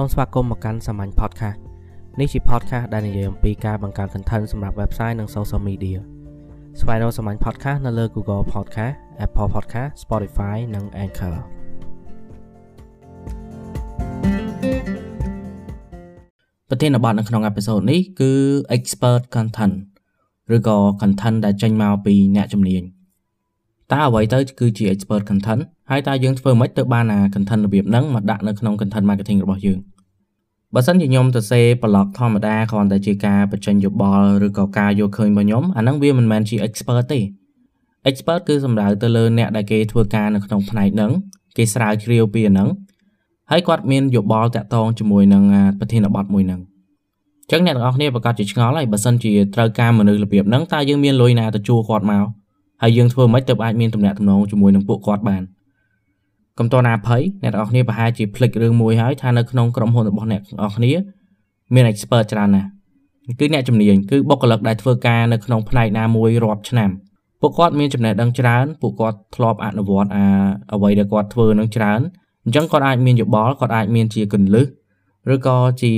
សូមស្វាគមន៍មកកាន់សាមញ្ញ podcast នេះជា podcast ដែលនិយាយអំពីការបង្កើត content សម្រាប់ website និង social media ស្វែងរកសាមញ្ញ podcast នៅលើ Google Podcast Apple Podcast Spotify និង Anchor ប្រធានបទនៅក្នុងអេពីសូតនេះគឺ expert content ឬក៏ content ដែលចេញមកពីអ្នកជំនាញតើអ្វីទៅគឺជា expert content ហើយតើយើងធ្វើម៉េចទៅបានអា content របៀបហ្នឹងមកដាក់នៅក្នុង content marketing របស់យើង បើសិនជាខ្ញុំទៅសេ blog ធម្មតាគ្រាន់តែជាការបញ្ចេញយោបល់ឬក៏ការយកឃើញរបស់ខ្ញុំអាហ្នឹងវាមិនមែនជា expert ទេ expert គឺសំដៅទៅលើអ្នកដែលគេធ្វើការនៅក្នុងផ្នែកហ្នឹងគេស្រាវជ្រាវពីអាហ្នឹងហើយគាត់មានយោបល់តាក់ទងជាមួយនឹងប្រធានបទមួយហ្នឹងអញ្ចឹងអ្នកទាំងអស់គ្នាប្រកាសជាឆ្ងល់ហើយបើសិនជាត្រូវការមនុស្សរបៀបហ្នឹងតើយើងមានលុយណាទៅជួគាត់មកហើយយើងធ្វើមិនទៅអាចមានទំនាក់ទំនងជាមួយនឹងពួកគាត់បាន កុំតណាភ័យអ្នកទាំងអស់គ្នាប្រហែលជាភ្លេចរឿងមួយហើយថានៅក្នុងក្រុមហ៊ុនរបស់អ្នកទាំងអស់គ្នាមាន expert ច្រើនណាស់គឺអ្នកជំនាញគឺបុគ្គលិកដែលធ្វើការនៅក្នុងផ្នែកណាមួយរាប់ឆ្នាំពួកគាត់មានចំណេះដឹងច្រើនពួកគាត់ធ្លាប់អនុវត្តអាអ្វីដែលគាត់ធ្វើនឹងច្រើនអញ្ចឹងគាត់អាចមានយោបល់គាត់អាចមានជាកលឹះឬក៏ជា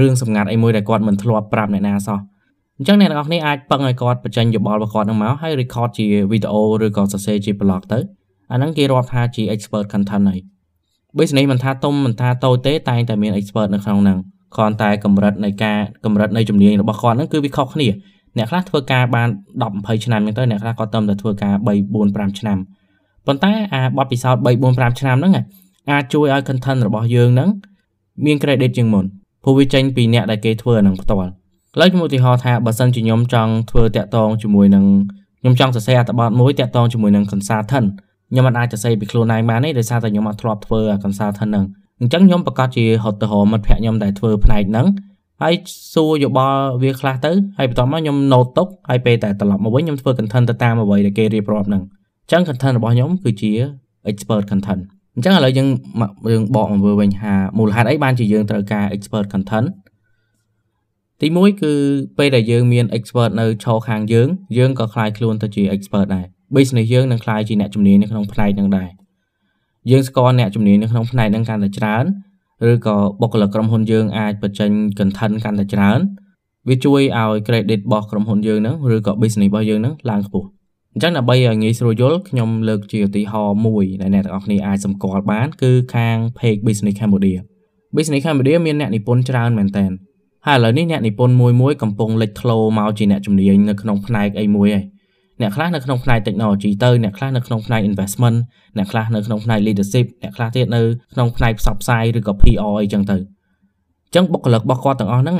រឿងសម្ងាត់អីមួយដែលគាត់មិនធ្លាប់ប្រាប់អ្នកណាសោះអញ្ចឹងអ្នកទាំងអស់គ្នាអាចពឹងឲ្យគាត់បញ្ចេញយោបល់របស់គាត់នឹងមកហើយ record ជាវីដេអូឬក៏សរសេរជា blog ទៅ អាហ្នឹងគេរាប់ថាជា expert content ហើយ business មិនថាទុំមិនថាតូចទេតែងតែមាន expert នៅក្នុងហ្នឹងគ្រាន់តែកម្រិតនៃការកម្រិតនៃជំនាញរបស់គាត់ហ្នឹងគឺវាខុសគ្នាអ្នកខ្លះធ្វើការបាន10 20ឆ្នាំអញ្ចឹងទៅអ្នកខ្លះគាត់តែធ្វើការ3 4 5ឆ្នាំប៉ុន្តែអាបទពិសោធន៍3 4 5ឆ្នាំហ្នឹងអាចជួយឲ្យ content របស់យើងហ្នឹងមាន credit ជាងមុនព្រោះវាចេញពីអ្នកដែលគេធ្វើអាហ្នឹងផ្ទាល់ឥឡូវខ្ញុំឧទាហរណ៍ថាបើសិនជាខ្ញុំចង់ធ្វើតាក់ទងជាមួយនឹងខ្ញុំចង់សរសេរអត្ថបទមួយតាក់ទងជាមួយនឹង consultant ខ្ញុំមិនអាចសរសេរពីខ្លួនឯងបានទេដោយសារតែខ្ញុំអត់ធ្លាប់ធ្វើ consultant ហ្នឹងអញ្ចឹងខ្ញុំប្រកាសជាហត់ទៅរកមិត្តភ័ក្ដិខ្ញុំដែលធ្វើផ្នែកហ្នឹងហើយសួរយោបល់វាខ្លះទៅហើយបន្ទាប់មកខ្ញុំ note ទុកហើយពេលតែត្រឡប់មកវិញខ្ញុំធ្វើ content ទៅតាមអ្វីដែលគេរៀបរាប់ហ្នឹងអញ្ចឹង content របស់ខ្ញុំគឺជា expert content អញ្ចឹងឥឡូវយើងយើងបកមកមើលវិញថាមូលហេតុអីបានជាយើងត្រូវការ expert content ទី1គឺពេលដែលយើងមាន expert នៅឈរខាងយើងយើងក៏ខ្លាយខ្លួនទៅជា expert ដែរ business យើងនឹងខ្លាយជាអ្នកជំនាញនៅក្នុងផ្នែកហ្នឹងដែរយើងស្គាល់អ្នកជំនាញនៅក្នុងផ្នែកហ្នឹងកាន់តែច្រើនឬក៏បុគ្គលិកក្រុមហ៊ុនយើងអាចបញ្ចេញ content កាន់តែច្រើនវាជួយឲ្យ credit របស់ក្រុមហ៊ុនយើងហ្នឹងឬក៏ business របស់យើងហ្នឹងឡើងខ្ពស់អញ្ចឹងដើម្បីឲ្យងាយស្រួលយល់ខ្ញុំលើកជាឧទាហរណ៍មួយដែលអ្នកទាំងអស់គ្នាអាចសម្គាល់បានគឺខាង page business Cambodia business Cambodia មានអ្នកនិពន្ធច្រើនមែនតើហើយឥឡូវនេះអ្នកនិពន្ធមួយមួយកំពុងលេចធ្លោមកជាអ្នកជំនាញនៅក្នុងផ្នែកអីមួយហើយ អ្នកខ្លះនៅក្នុងផ្នែក technology ទៅអ្នកខ្លះនៅក្នុងផ្នែក investment អ្នកខ្លះនៅក្នុងផ្នែក leadership អ្នកខ្លះទៀតនៅក្នុងផ្នែកផ្សព្វផ្សាយឬក៏ PR អីចឹងទៅអញ្ចឹងបុគ្គលិករបស់គាត់ទាំងអស់ហ្នឹង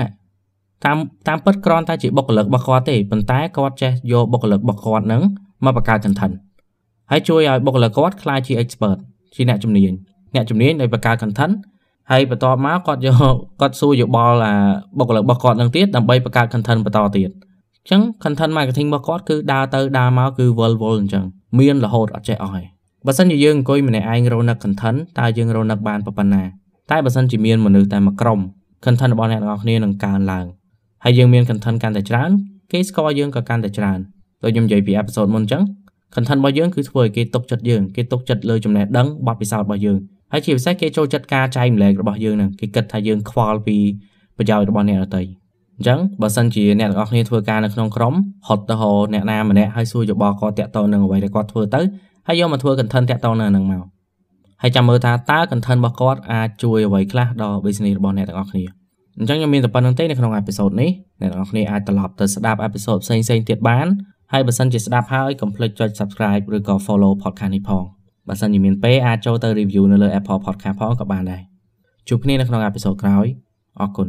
តាមតាមពិតគ្រាន់តែជាបុគ្គលិករបស់គាត់ទេប៉ុន្តែគាត់ចេះយកបុគ្គលិករបស់គាត់ហ្នឹងមកបង្កើត content ហើយជួយឲ្យបុគ្គលិកគាត់ក្លាយជា expert ជាអ្នកជំនាញអ្នកជំនាញដែលបង្កើត content ហើយបន្ទាប់មកគាត់យកគាត់សួរយោបល់អាបុគ្គលិករបស់គាត់នឹងទៀតដើម្បីបង្កើត content បន្តទៀត អញ្ចឹង content marketing របស់គាត់គឺដើរទៅដើរមកគឺវល់វល់អញ្ចឹងមានរហូតអត់ចេះអស់ហើយបើសិនជាយើងអង្គុយម្នាក់ឯងរកនឹក content តើយើងរកនឹកបានប៉ុណ្ណាតែបើសិនជាមានមនុស្សតែមួយក្រុម content របស់អ្នកទាំងអស់គ្នានឹងកើនឡើងហើយយើងមាន content កាន់តែច្រើនគេស្គាល់យើងក៏កាន់តែច្រើនដូចខ្ញុំនិយាយពី episode មុនអញ្ចឹង content របស់យើងគឺធ្វើឲ្យគេទុកចិត្តយើងគេទុកចិត្តលើចំណេះដឹងបទពិសោធន៍របស់យើងហើយជាពិសេសគេចូលចិត្តការចែកម្លែករបស់យើងហ្នឹងគេគិតថាយើងខ្វល់ពីប្រយោជន៍របស់អ្នកដទៃ អញ្ចឹងបើសិនជាអ្នកទាំងអស់គ្នាធ្វើការនៅក្នុងក្រុមហត់ទៅហៅអ្នកណាម្នាក់ហើយសួរយោបល់គាត់តាក់ទងនឹងអ្វីដែលគាត់ធ្វើទៅហើយយកមកធ្វើ content តាក់ទងនឹងហ្នឹងមកហើយចាំមើលថាតើ content របស់គាត់អាចជួយអ្វីខ្លះដល់ business របស់អ្នកទាំងអស់គ្នាអញ្ចឹងខ្ញុំមានតែប៉ុណ្្នឹងទេនៅក្នុង episode នេះអ្នកទាំងអស់គ្នាអាចត្រឡប់ទៅស្ដាប់ episode ផ្សេងៗទៀតបានហើយបើសិនជាស្ដាប់ហើយកុំភ្លេចចុច subscribe ឬក៏ follow podcast នេះផងបើសិនជាមានពេលអាចចូលទៅ review នៅលើ Apple Podcast ផងក៏បានដែរជួបគ្នានៅក្នុងអេពីសូតក្រោយអរគុណ